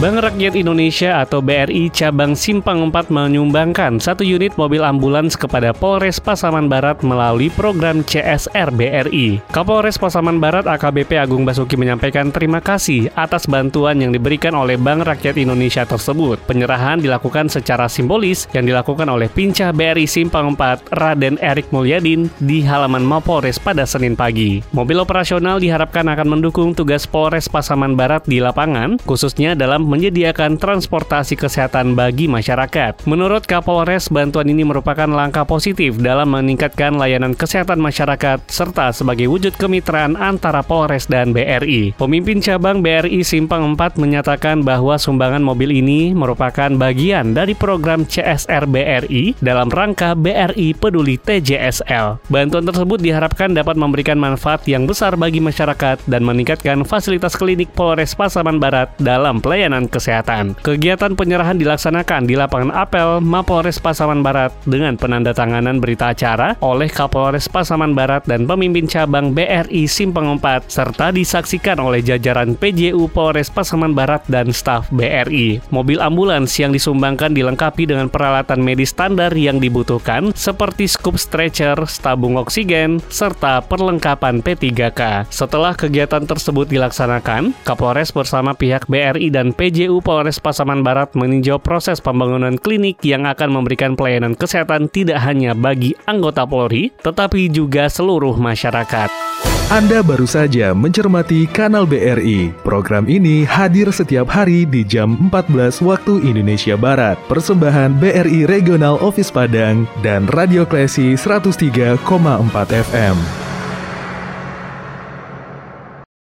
Bank Rakyat Indonesia atau BRI Cabang Simpang 4 menyumbangkan satu unit mobil ambulans kepada Polres Pasaman Barat melalui program CSR BRI. Kapolres Pasaman Barat AKBP Agung Basuki menyampaikan terima kasih atas bantuan yang diberikan oleh Bank Rakyat Indonesia tersebut. Penyerahan dilakukan secara simbolis yang dilakukan oleh Pincah BRI Simpang 4 Raden Erik Mulyadin di halaman Mapolres pada Senin pagi. Mobil operasional diharapkan akan mendukung tugas Polres Pasaman Barat di lapangan, khususnya dalam menyediakan transportasi kesehatan bagi masyarakat. Menurut Kapolres, bantuan ini merupakan langkah positif dalam meningkatkan layanan kesehatan masyarakat serta sebagai wujud kemitraan antara Polres dan BRI. Pemimpin cabang BRI Simpang 4 menyatakan bahwa sumbangan mobil ini merupakan bagian dari program CSR BRI dalam rangka BRI Peduli TJSL. Bantuan tersebut diharapkan dapat memberikan manfaat yang besar bagi masyarakat dan meningkatkan fasilitas klinik Polres Pasaman Barat dalam pelayanan pelayanan kesehatan. Kegiatan penyerahan dilaksanakan di lapangan apel Mapolres Pasaman Barat dengan penandatanganan berita acara oleh Kapolres Pasaman Barat dan pemimpin cabang BRI Simpang 4 serta disaksikan oleh jajaran PJU Polres Pasaman Barat dan staf BRI. Mobil ambulans yang disumbangkan dilengkapi dengan peralatan medis standar yang dibutuhkan seperti scoop stretcher, tabung oksigen, serta perlengkapan P3K. Setelah kegiatan tersebut dilaksanakan, Kapolres bersama pihak BRI dan PJU Polres Pasaman Barat meninjau proses pembangunan klinik yang akan memberikan pelayanan kesehatan tidak hanya bagi anggota Polri, tetapi juga seluruh masyarakat. Anda baru saja mencermati Kanal BRI. Program ini hadir setiap hari di jam 14 waktu Indonesia Barat. Persembahan BRI Regional Office Padang dan Radio Klesi 103,4 FM.